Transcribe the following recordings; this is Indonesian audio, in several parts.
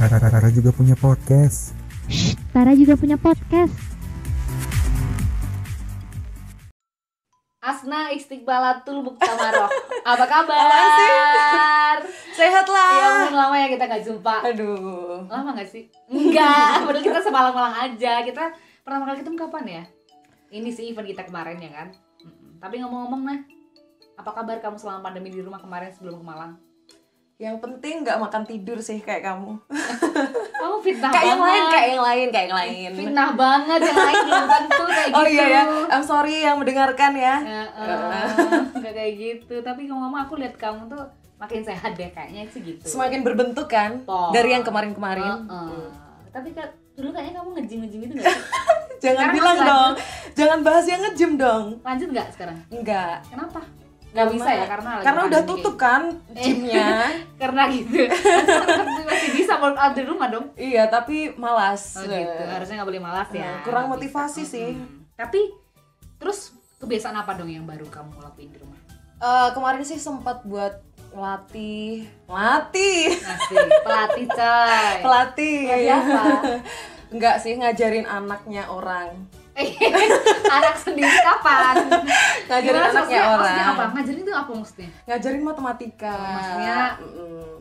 Tara juga punya podcast. Tara juga punya podcast. Asna Istiqbalatul Muktamarok. Apa kabar? Apaan sih? Sehat Ya lah. ampun lama ya kita gak jumpa. Aduh. Lama gak sih? Enggak, padahal kita semalang-malang aja. Kita pertama kali ketemu kapan ya? Ini sih event kita kemarin ya kan. Tapi ngomong-ngomong nah, apa kabar kamu selama pandemi di rumah kemarin sebelum ke Malang? Yang penting nggak makan tidur sih kayak kamu. Kamu fitnah kayak yang lain, kayak yang lain, kayak yang lain. Fitnah banget yang lain belum tentu kayak gitu. Oh iya ya, I'm sorry yang mendengarkan ya. Ya, eh, nggak kayak gitu. Tapi ngomong-ngomong aku lihat kamu tuh makin sehat deh kayaknya sih gitu. Semakin berbentuk kan Po. dari yang kemarin-kemarin. Heeh. Tapi kan dulu kayaknya kamu ngejim-ngejim itu nggak? Jangan Sekarang bilang dong. Jangan bahas yang nge-gym dong. Lanjut nggak sekarang? Enggak. Kenapa? Nggak bisa ya karena karena udah pandemi tutup kan gymnya. karena gitu masih bisa workout di rumah dong iya, tapi malas. oh gitu harusnya nggak boleh malas ya Nah, kurang motivasi bisa. sih. Mm-mm. tapi terus kebiasaan apa dong yang baru kamu lakuin di rumah Eh, kemarin sih sempat buat ngelatih, ngasih pelatih coy pelatih. Pelatih apa? Enggak sih ngajarin anaknya orang. anak sendiri kapan Ngajarin Gimana anaknya maksudnya? orang. maksudnya apa ngajarin itu apa maksudnya Ngajarin matematika. Oh, maksudnya.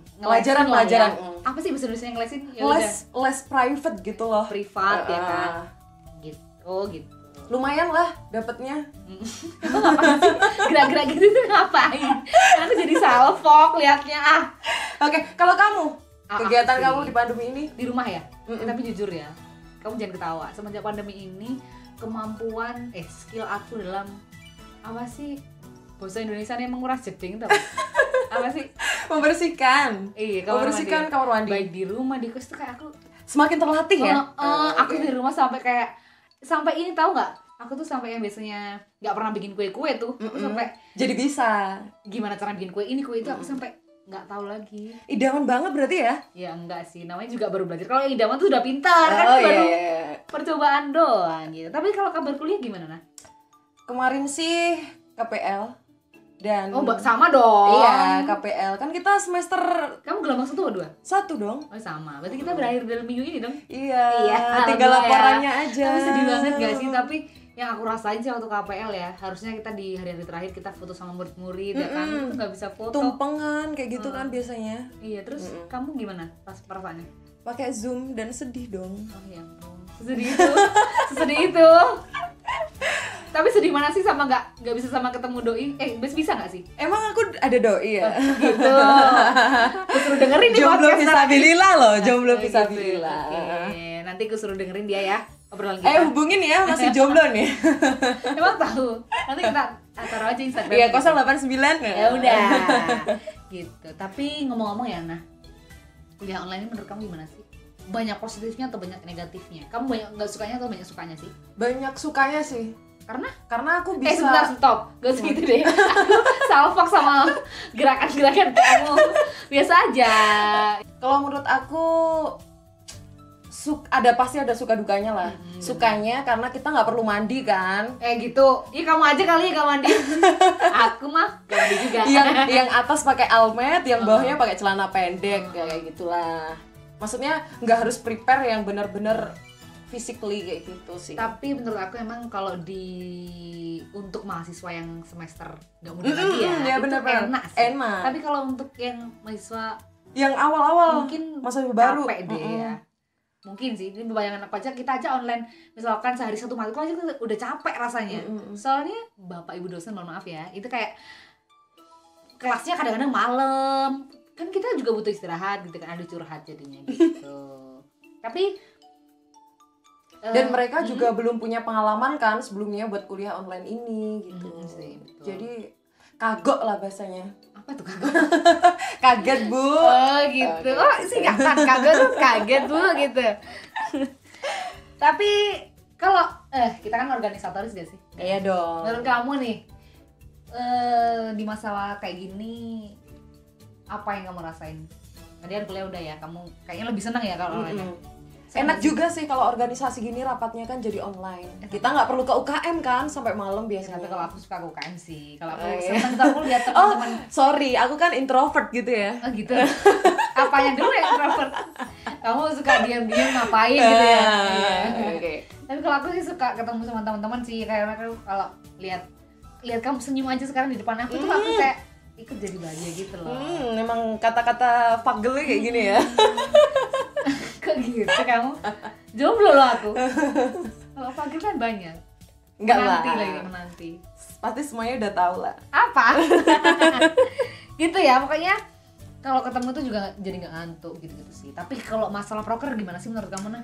Ngelesin pelajaran ya. pelajaran. mm. apa sih bahasa Indonesia yang ngelesin ya Les udah les private gitu loh. privat ya Uh, kan gitu oh gitu Lumayan lah dapatnya. itu ngapain sih gerak-gerak gitu tuh ngapain aku jadi salfok liatnya ah Oke, kalau kamu Ah, kegiatan kamu di pandemi ini di rumah ya Mm-mm. Eh, tapi jujur ya kamu jangan ketawa semenjak pandemi ini kemampuan eh skill aku dalam apa sih bahasa Indonesia nih menguras jeding tuh apa? sih membersihkan. iya kamar Membersihkan mandi. kamar mandi. baik di rumah di kos tuh kayak aku Semakin terlatih ya. Eh, aku di rumah sampai kayak sampai ini tahu nggak aku tuh sampai yang biasanya nggak pernah bikin kue-kue tuh aku Mm-mm. sampai Jadi bisa. gimana cara bikin kue ini kue itu aku sampai nggak tahu lagi Idaman banget berarti ya? ya enggak sih namanya juga baru belajar kalau yang idaman tuh udah pintar kan oh baru iya, iya, iya. percobaan doang gitu tapi kalau kabar kuliah gimana nah Kemarin sih KPL dan oh sama dong Iya, KPL. Kan kita semester kamu gelombang satu atau dua satu dong. oh sama berarti kita berakhir dalam minggu ini dong Iya, Iya, tinggal ya. laporannya aja. tapi sedih banget gak sih tapi yang aku rasain sih waktu KPL ya harusnya kita di hari-hari terakhir kita foto sama murid-murid ya kan itu nggak bisa foto Tumpengan kayak gitu Hmm. kan biasanya. iya terus Mm-mm. kamu gimana pas perasaannya Pakai Zoom dan sedih dong. oh ya ampun sesedih itu sesedih itu tapi sedih mana sih sama nggak nggak bisa sama ketemu doi eh bisa bisa nggak sih Emang aku ada doi ya? gitu aku suruh dengerin nih jomblo podcast visabilillah loh, jomblo nanti. visabilillah. Oke, nanti aku suruh dengerin dia ya obrolan Eh kita. hubungin ya, masih jomblo nih. emang tahu? Nanti kita taruh aja Instagram Iya, gitu. 089. ya udah. Gitu. Tapi ngomong-ngomong ya nah. Kuliah online ini menurut kamu gimana sih? Banyak positifnya atau banyak negatifnya? Kamu banyak nggak sukanya atau banyak sukanya sih? Banyak sukanya sih. karena? Karena aku eh sebentar bisa stop. Gak segitu deh. Salfok sama gerakan-gerakan kamu. Biasa aja. Kalau menurut aku suk ada pasti ada suka dukanya lah. Mm-mm, Sukanya karena kita nggak perlu mandi kan. eh gitu Ih kamu aja kali ya gak mandi aku mah gak mandi juga yang yang atas pakai almet, yang bawahnya pakai celana pendek kayak gitulah. Maksudnya nggak harus prepare yang bener-bener physically kayak gitu sih. tapi menurut aku emang kalau di untuk mahasiswa yang semester gak mudah Mm-mm, lagi ya, ya itu bener-bener. enak sih Enak. tapi kalau untuk yang mahasiswa yang awal-awal mungkin masa baru capek deh Mm-mm. ya mungkin sih ini bayangan aku aja kita aja online misalkan sehari satu matkul aja udah capek rasanya Mm-mm. soalnya bapak ibu dosen mohon maaf ya itu kayak kelasnya kadang-kadang malam kan kita juga butuh istirahat gitu kan ada curhat jadinya gitu tapi eh, dan mereka hmm, juga belum punya pengalaman kan sebelumnya buat kuliah online ini gitu. Mm, sih, betul. Jadi kagok lah bahasanya. Apa tuh kagak Kaget, Bu. oh gitu. Oh singkatan kagak tuh kaget bu gitu. Tapi kalau eh kita kan organisatoris gak sih? Iya dong. menurut kamu nih eh di masalah kayak gini apa yang kamu rasain? Tadi kan kuliah udah ya kamu kayaknya lebih senang ya kalau online Mm-mm. Enak juga sih kalau organisasi gini rapatnya kan jadi online. Kita nggak perlu ke UKM kan sampai malam Ya, biasanya. tapi kalau aku suka UKM sih kalau aku Oh, iya. seneng aku lihat Oh, teman-teman sorry, aku kan introvert gitu ya. oh gitu apanya dulu ya introvert kamu suka diam-diam ngapain gitu ya Ah, Iya. Oke. tapi kalau aku sih suka ketemu sama teman-teman sih kan kalau lihat lihat kamu senyum aja sekarang di depan aku tuh aku kayak ikut jadi bahagia gitu loh Hmm, memang kata-kata fagelnya kayak gini ya. kok gitu kamu jomblo loh aku kalau pagi kan banyak Enggak menanti lah. lagi menanti Pasti semuanya udah tahu lah. apa gitu ya pokoknya kalau ketemu tuh juga jadi nggak ngantuk gitu gitu sih tapi kalau masalah proker gimana sih menurut kamu nah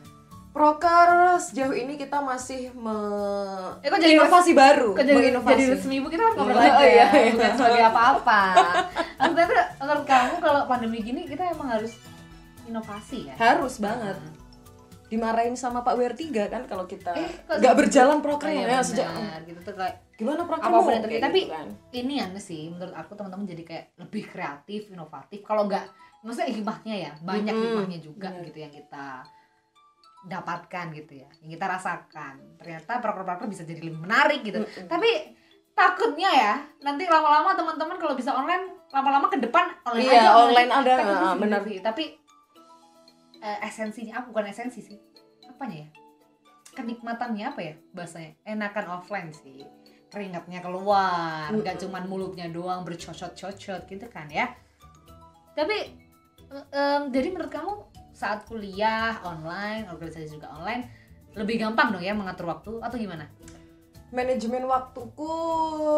Proker sejauh ini kita masih me Eh, kok jadi inovasi baru, Kok jadi, menginovasi. jadi resmi ibu kita harus ngobrol Oh, aja iya, ya, iya. bukan sebagai apa-apa. Tuh, menurut kamu kalau pandemi gini kita emang harus inovasi ya? Harus banget. Dimarahin sama Pak WR3 kan kalau kita Eh, nggak gitu? berjalan Oh, prokernya ya sejak gitu tuh kayak gimana yang terjadi. Kayak Tapi gitu kan. ini aneh sih, menurut aku teman-teman jadi kayak lebih kreatif, inovatif. Kalau nggak, maksudnya hikmahnya ya, banyak Mm-mm, hikmahnya juga benar. gitu yang kita dapatkan gitu ya, yang kita rasakan. Ternyata proker-proker bisa jadi lebih menarik gitu. Mm-mm. Tapi takutnya ya, nanti lama-lama teman-teman kalau bisa online, lama-lama ke depan online Iya, aja. online ada, Takutnya ah, sih benar. sih. Tapi eh, esensinya apa? Bukan esensi sih. Apanya ya? Kenikmatannya apa ya bahasanya? Enakan offline sih. Keringatnya keluar, nggak cuman mulutnya doang bercocot-cocot gitu kan ya. Tapi em, jadi menurut kamu saat kuliah online, organisasi juga online, lebih gampang dong ya mengatur waktu atau gimana? Manajemen waktuku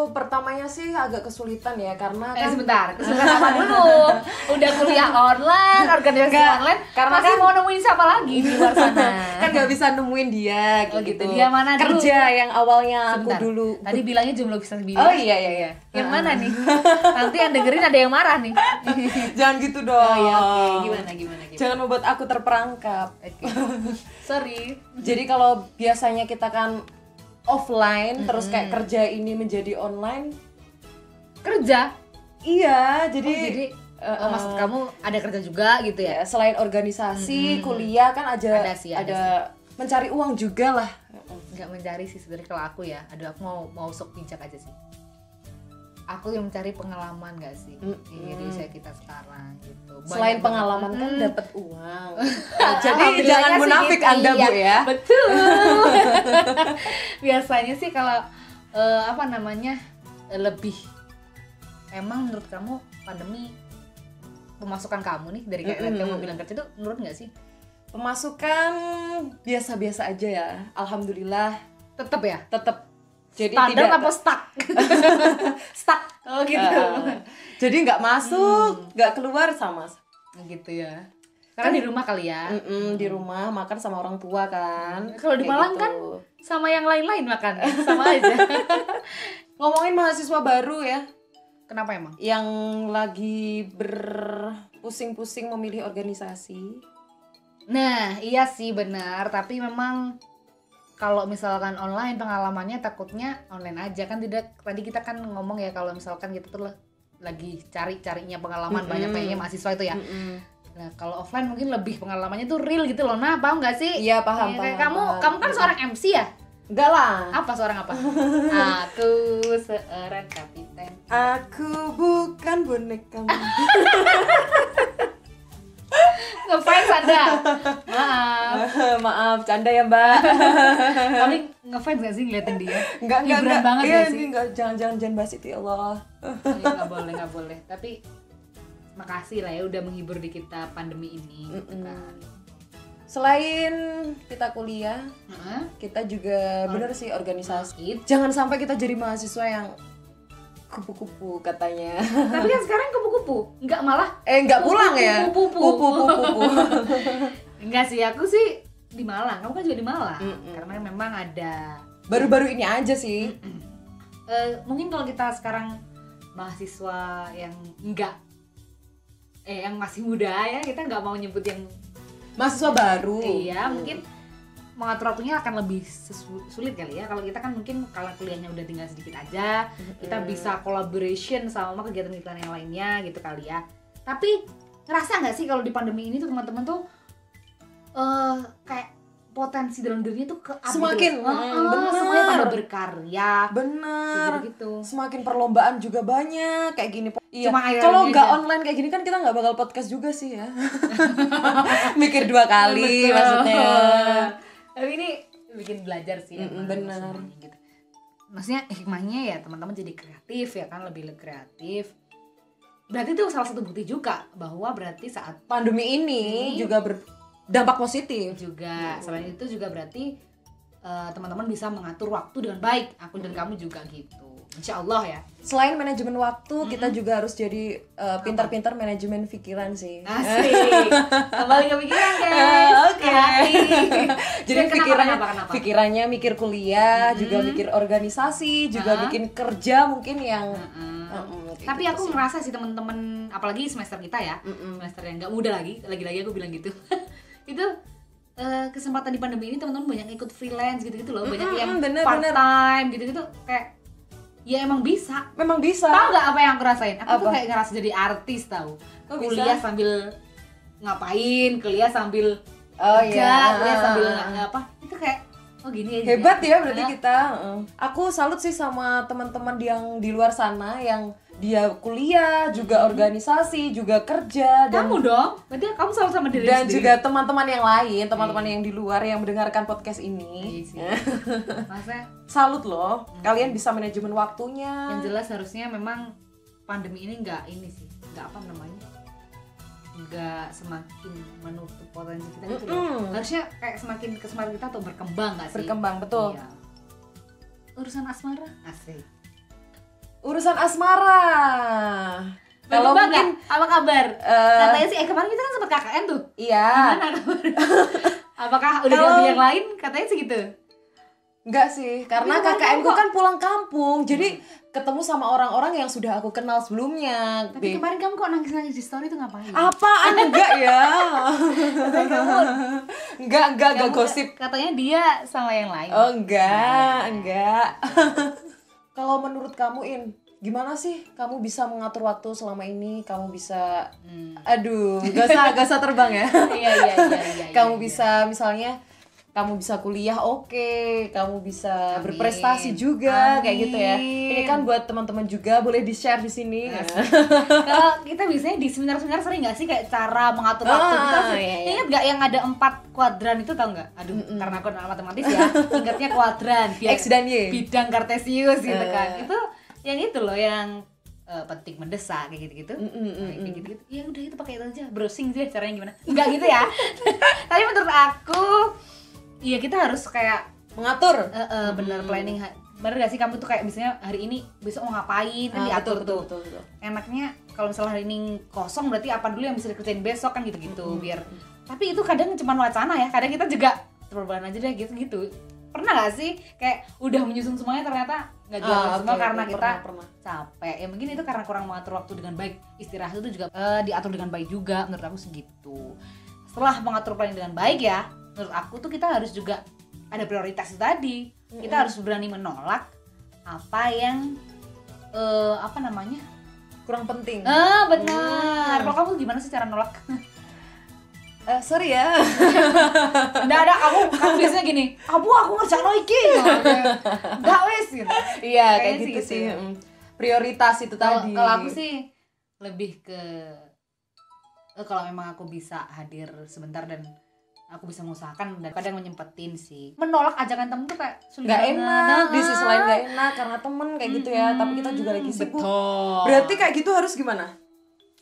pertamanya sih agak kesulitan ya karena Eh kan sebentar, kesulitan apa dulu? Udah kuliah online, organisasi Enggak, online, karena masih kan- mau nemuin siapa lagi di luar sana? kan nggak bisa nemuin dia Oh, gitu. gitu. Dia mana dulu? Kerja yang awalnya aku Sebentar. dulu. Tadi bilangnya jomblo bisa bilang. Oh iya iya iya. Yang mana nih? Nanti yang dengerin ada yang marah nih. Jangan gitu dong. Oh iya, oke. Gimana gimana gimana? Jangan membuat aku terperangkap. Oke. Sorry. Jadi kalau biasanya kita kan offline terus kayak kerja ini menjadi online, Kerja. iya Oh, jadi, jadi eh, oh, maksud kamu ada kerja juga gitu ya? ya selain organisasi, kuliah kan ada Ada sih, ada ada mencari uang juga lah. Nggak mencari sih sebenarnya kalau aku ya. Aduh aku mau mau sok bijak aja sih. Aku yang mencari pengalaman gak sih? Mm-mm. Iya, di usia kita sekarang gitu. Selain Banyak pengalaman banget. kan Mm. dapat uang. Jadi jangan munafik gitu, Anda, iya. Bu ya. Betul. Biasanya sih kalau eh, apa namanya lebih emang menurut kamu pandemi pemasukan kamu nih dari kayak Mm-mm. kamu bilang kerja itu menurut nggak sih? Pemasukan biasa-biasa aja ya. Alhamdulillah Tetap ya. tetap jadi Standar tidak apa stuck? stuck. Oh gitu. Ah. jadi nggak masuk, nggak keluar sama. gitu ya. Karena di rumah kali ya. Mm-mm, di rumah makan sama orang tua kan. Kalau di Malang gitu. kan sama yang lain-lain makan sama aja. ngomongin mahasiswa baru ya, Kenapa emang? yang lagi berpusing-pusing memilih organisasi. Nah, iya sih benar, tapi memang kalau misalkan online pengalamannya takutnya online aja kan tidak tadi kita kan ngomong ya kalau misalkan kita tuh lagi cari-carinya pengalaman Mm-mm. banyak banyaknya mahasiswa itu ya. Mm-mm. Nah, kalau offline mungkin lebih pengalamannya tuh real gitu loh. Nah, paham nggak sih? Iya paham, Iya, kayak paham, kamu paham. kamu kan seorang MC ya? Enggak lah. Apa seorang apa? Aku seorang kapiten. Aku bukan bonekamu. Ngefans Anda. Maaf. Maaf, canda ya Mbak. Tapi ngefans gak sih ngeliatin dia? Enggak, Hiburan enggak. banget Iya, gak sih? ini enggak, jangan, jangan, jangan bahas itu ya Allah. Oh, nggak boleh nggak boleh tapi makasih lah ya udah menghibur di kita pandemi ini gitu Mm-mm. kan Selain kita kuliah, Heeh. kita juga bener sih organisasi. Jangan sampai kita jadi mahasiswa yang kupu-kupu katanya. tapi kan sekarang kupu-kupu nggak malah Eh, enggak pulang ya? Kupu-kupu. Kupu-kupu. enggak sih aku sih di Malang kamu kan juga di Malang Mm-mm. karena memang ada Baru-baru ini aja sih. eh, mungkin kalau kita sekarang mahasiswa yang enggak eh yang masih muda ya kita nggak mau nyebut yang Mahasiswa baru. Iya, mungkin mengatur waktunya akan lebih sulit kali ya. Kalau kita kan mungkin kalau kuliahnya udah tinggal sedikit aja, kita bisa collaboration sama kegiatan-kegiatan yang lainnya gitu kali ya. Tapi ngerasa nggak sih kalau di pandemi ini tuh teman-teman tuh eh kayak potensi dalam dirinya tuh ke up Semakin, gitu. mm, Heeh, bener. semuanya pada berkarya. Bener. Gitu semakin perlombaan juga banyak kayak gini iya. Kalau nggak online kayak gini kan kita nggak bakal podcast juga sih ya. Mikir dua kali maksudnya tapi ini bikin belajar sih Mm-mm, emang bener. semuanya gitu. maksudnya hikmahnya ya teman-teman jadi kreatif ya kan lebih kreatif. Berarti itu salah satu bukti juga bahwa berarti saat pandemi ini Ini- juga berdampak positif. Juga. Selain itu juga berarti eh, teman-teman bisa mengatur waktu dengan baik. Aku dan kamu juga gitu. Insya Allah ya. Selain manajemen waktu kita juga harus jadi uh, pintar-pintar manajemen pikiran sih. Asik. Kembali ke pikiran guys. Oke. ke hati. Jadi Kenapa, pikirannya kenapa, kenapa? pikirannya mikir kuliah juga mikir organisasi juga Hah? bikin kerja mungkin yang. Mm-mm, kayak tapi aku sih. ngerasa sih teman-teman apalagi semester kita ya Mm-mm. semester yang nggak muda lagi lagi-lagi aku bilang gitu itu eh, kesempatan di pandemi ini teman-teman banyak ikut freelance gitu-gitu loh banyak Mm-mm, yang bener, part bener. time gitu-gitu kayak ya emang bisa memang bisa tahu nggak apa yang aku rasain aku tuh Apa? kayak ngerasa jadi artis Kok bisa? kuliah sambil ngapain kuliah sambil oh kerja, iya kuliah sambil nggak apa. Itu kayak oh gini ya hebat ya berarti Nah, kita aku salut sih sama teman-teman yang di luar sana yang dia kuliah juga organisasi juga kerja dan kamu dong. Berarti kamu selalu sama diri dan sendiri. juga teman-teman yang lain teman-teman yang di luar yang mendengarkan podcast Iya ini. Maksudnya salut loh. Kalian bisa manajemen waktunya. Yang jelas harusnya memang pandemi ini nggak ini sih. Nggak apa namanya nggak semakin menutup potensi kita gitu loh. Mm-mm. harusnya kayak semakin ke semakin kita tuh berkembang nggak sih? Berkembang betul. Iya. urusan asmara? Asik urusan asmara. Kalau mungkin apa kabar? eh, katanya sih eh kemarin kita kan sempat KKN tuh. iya. Gimana kabar? Apakah udah diambil yang lain? Katanya sih gitu Enggak sih, karena KKN ku kan pulang kampung, jadi ketemu sama orang-orang yang sudah aku kenal sebelumnya. tapi Be- kemarin kamu kok nangis nangis di story tuh ngapain Apaan enggak ya? enggak, enggak, enggak gosip. katanya dia sama yang lain Oh enggak, enggak. Kalau menurut kamu In, gimana sih kamu bisa mengatur waktu selama ini? Kamu bisa, Hmm. aduh, gak usah, gak usah terbang ya. iya iya iya iya kamu iya. bisa misalnya kamu bisa kuliah oke, kamu bisa Amin. berprestasi juga kayak gitu ya. Amin. Ini kan buat teman-teman juga boleh di share di sini. kalau kita biasanya di seminar-seminar sering nggak sih kayak cara mengatur waktu Ah, kita iya, iya. ingat nggak yang ada empat kuadran itu tau nggak aduh karena aku anak matematis ya ingatnya kuadran biar X dan Y. bidang kartesius gitu Eh. kan itu yang itu loh yang eh, penting mendesak kayak gitu-gitu Mm, mm, mm, kayak mm. gitu-gitu ya udah itu pakai itu aja browsing sih caranya gimana nggak gitu ya tapi menurut aku iya kita harus kayak Mengatur. eh, eh, bener planning ha- bener gak sih kamu tuh kayak misalnya hari ini besok mau ngapain? Kan Ah, diatur betul, betul, tuh. betul, betul. enaknya kalau misalnya hari ini kosong berarti apa dulu yang bisa dikerjain besok? Kan gitu-gitu biar. Tapi itu kadang cuma wacana ya kadang kita juga terbahan aja deh gitu-gitu pernah gak sih kayak udah menyusun semuanya ternyata nggak jalan Ah, semua oke, karena kita pernah, pernah. capek. Ya mungkin itu karena kurang mengatur waktu dengan baik. Istirahat itu juga eh, diatur dengan baik juga menurut aku segitu. Setelah mengatur planning dengan baik ya menurut aku tuh kita harus juga ada prioritas itu tadi kita harus berani menolak apa yang eh, apa namanya Kurang penting. Ah benar. Hmm. Kalau kamu gimana sih cara nolak? Eh, sorry ya. Nggak ada kamu kamu biasanya gini. Kamu aku ngerjain lo iki. Enggak wes gitu. Iya, kayak Kayaknya sih gitu gitu sih. ya. mm. Prioritas itu Kalau tadi. kalau aku sih lebih ke kalau memang aku bisa hadir sebentar dan aku bisa mengusahakan dan kadang menyempetin sih. Menolak ajakan temen tuh kayak sulit banget. enak di sisi lain nggak enak karena temen kayak gitu ya tapi kita juga lagi sibuk Betul. berarti kayak gitu harus gimana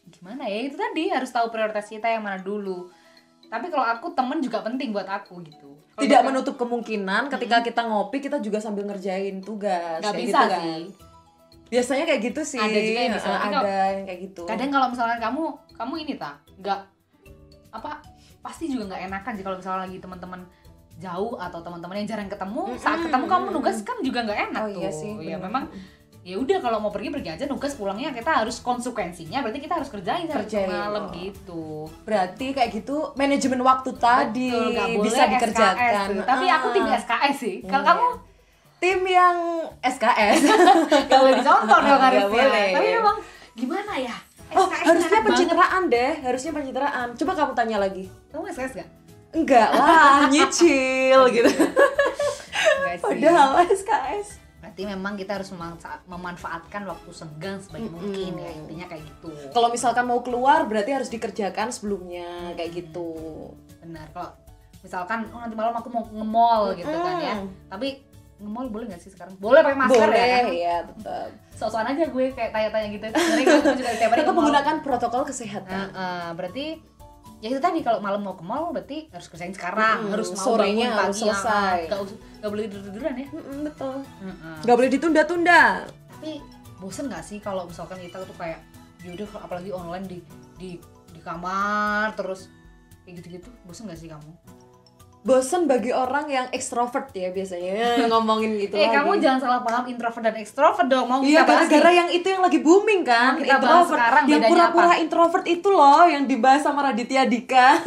gimana ya itu tadi harus tahu prioritas kita yang mana dulu. Tapi kalau aku temen juga penting buat aku gitu. Kalau tidak buat- menutup kemungkinan ketika kita ngopi kita juga sambil ngerjain tugas nggak kayak bisa gitu kan. sih. biasanya kayak gitu sih Ada juga yang bisa, Eh, ada yang kayak gitu kadang kalau misalnya kamu kamu ini tak nggak apa pasti juga nggak enakan sih kalau misalnya lagi teman-teman jauh atau teman-teman yang jarang ketemu saat Mm-mm, ketemu kamu nugas kan juga nggak enak oh tuh iya sih ya bener. memang ya udah kalau mau pergi pergi aja nugas pulangnya kita harus konsekuensinya berarti kita harus kerjain sampai Kerjain. malam gitu berarti kayak gitu manajemen waktu tadi Betul, boleh bisa SKS dikerjakan tuh. tapi aku tim Ah. SKS sih kalau Iya. kamu tim yang SKS boleh dicontoh dong harusnya tapi memang gimana ya oh SKS harusnya pencitraan deh harusnya pencitraan. Coba kamu tanya lagi. Kamu SKS gak? enggak lah nyicil gitu. padahal SKS berarti memang kita harus memanfa- memanfaatkan waktu senggang sebaik mungkin ya intinya kayak gitu. Kalau misalkan mau keluar berarti harus dikerjakan sebelumnya kayak gitu. Benar kalau misalkan oh nanti malam aku mau nge-mall gitu kan ya. Mm. tapi nge-mall boleh nggak sih sekarang? Boleh pakai masker boleh ya kan? ya tetap soal aja gue kayak tanya-tanya gitu. Sebenarnya gue juga tiap hari tetap menggunakan protokol kesehatan. Eh, berarti ya itu tadi kalau malam mau ke mall berarti harus kerjain sekarang. Mm-mm, harus mau sorenya bangun harus pagi, selesai. nggak us- nggak boleh tidur-tiduran ya? Mm-mm, betul. Heeh. nggak boleh ditunda-tunda. Tapi bosen nggak sih kalau misalkan kita tuh kayak yaudah apalagi online di di di kamar terus kayak gitu-gitu bosen nggak sih kamu? Bosen bagi orang yang ekstrovert ya biasanya ngomongin gitu eh lagi. kamu jangan salah paham introvert dan ekstrovert dong mau Iya gara-gara yang itu yang lagi booming kan Mau kita bahas sekarang, yang pura-pura introvert itu loh yang dibahas sama Raditya Dika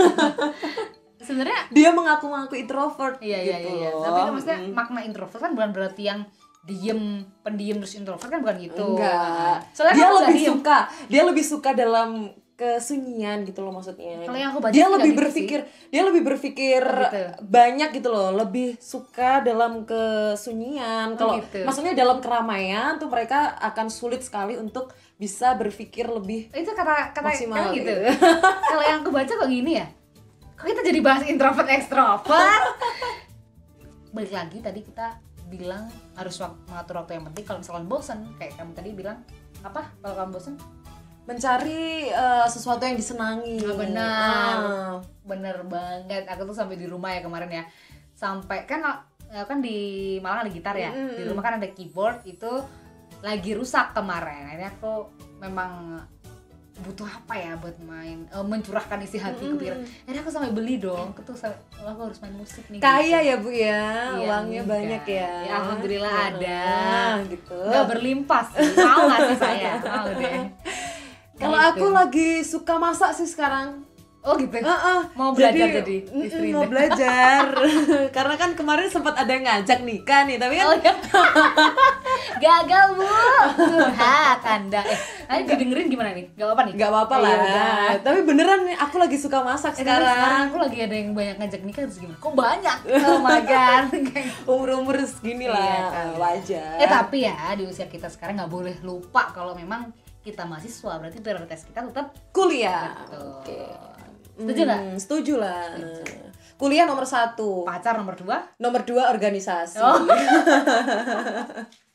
sebenarnya dia mengaku-ngaku introvert iya iya gitu iya loh. tapi kan maksudnya Mm. makna introvert kan bukan berarti yang diem pendiam terus introvert kan bukan gitu enggak soalnya dia lebih diem. suka dia lebih suka dalam kesunyian gitu loh maksudnya. Kalau yang aku baca dia sih lebih gitu berpikir dia lebih berpikir Oh, gitu. banyak gitu loh lebih suka dalam kesunyian. Kalau gitu. maksudnya dalam keramaian tuh mereka akan sulit sekali untuk bisa berpikir lebih itu kata kata Maksimal, gitu. gitu. kalau yang aku baca kok gini ya? Kok kita jadi bahas introvert ekstrovert balik lagi tadi kita bilang harus mengatur waktu yang penting. Kalau misalkan bosen kayak kamu tadi bilang apa? Kalau kamu bosen mencari eh, sesuatu yang disenangi Ah, benar. Ah. bener banget aku tuh sampai di rumah ya kemarin ya sampai kan eh, kan di Malang ada gitar ya Mm-mm. di rumah kan ada keyboard itu lagi rusak kemarin akhirnya aku memang butuh apa ya buat main eh, mencurahkan isi hatiku Mm-mm. pikir akhirnya aku sampai beli dong aku tuh sampai "Oh, aku harus main musik nih kaya gitu. ya bu ya Iya, uangnya enggak. banyak ya Ya, alhamdulillah Ah, ada. gitu nggak berlimpah sih mau nggak sih saya mau deh kalau Gitu. aku lagi suka masak sih sekarang oh gitu Heeh. Mau belajar jadi mm, istri mau belajar karena kan kemarin sempat ada yang ngajak nikah nih tapi kan Oh ya. Gagal bu. Curhat anda. Eh, nanti didengerin gimana nih? Gak apa nih? nggak apa-apa Eh, lah ya tapi beneran nih aku lagi suka masak Eh, sekarang sekarang aku lagi ada yang banyak ngajak nikah terus gimana? Kok banyak? Oh my god. umur umur segini lah Iya, kan. wajar eh tapi ya di usia kita sekarang nggak boleh lupa kalau memang kita mahasiswa berarti prioritas kita tetap kuliah. Oke. Setuju nggak? Hmm, setuju lah. Kuliah nomor satu. Pacar nomor dua. nomor dua organisasi. Oh.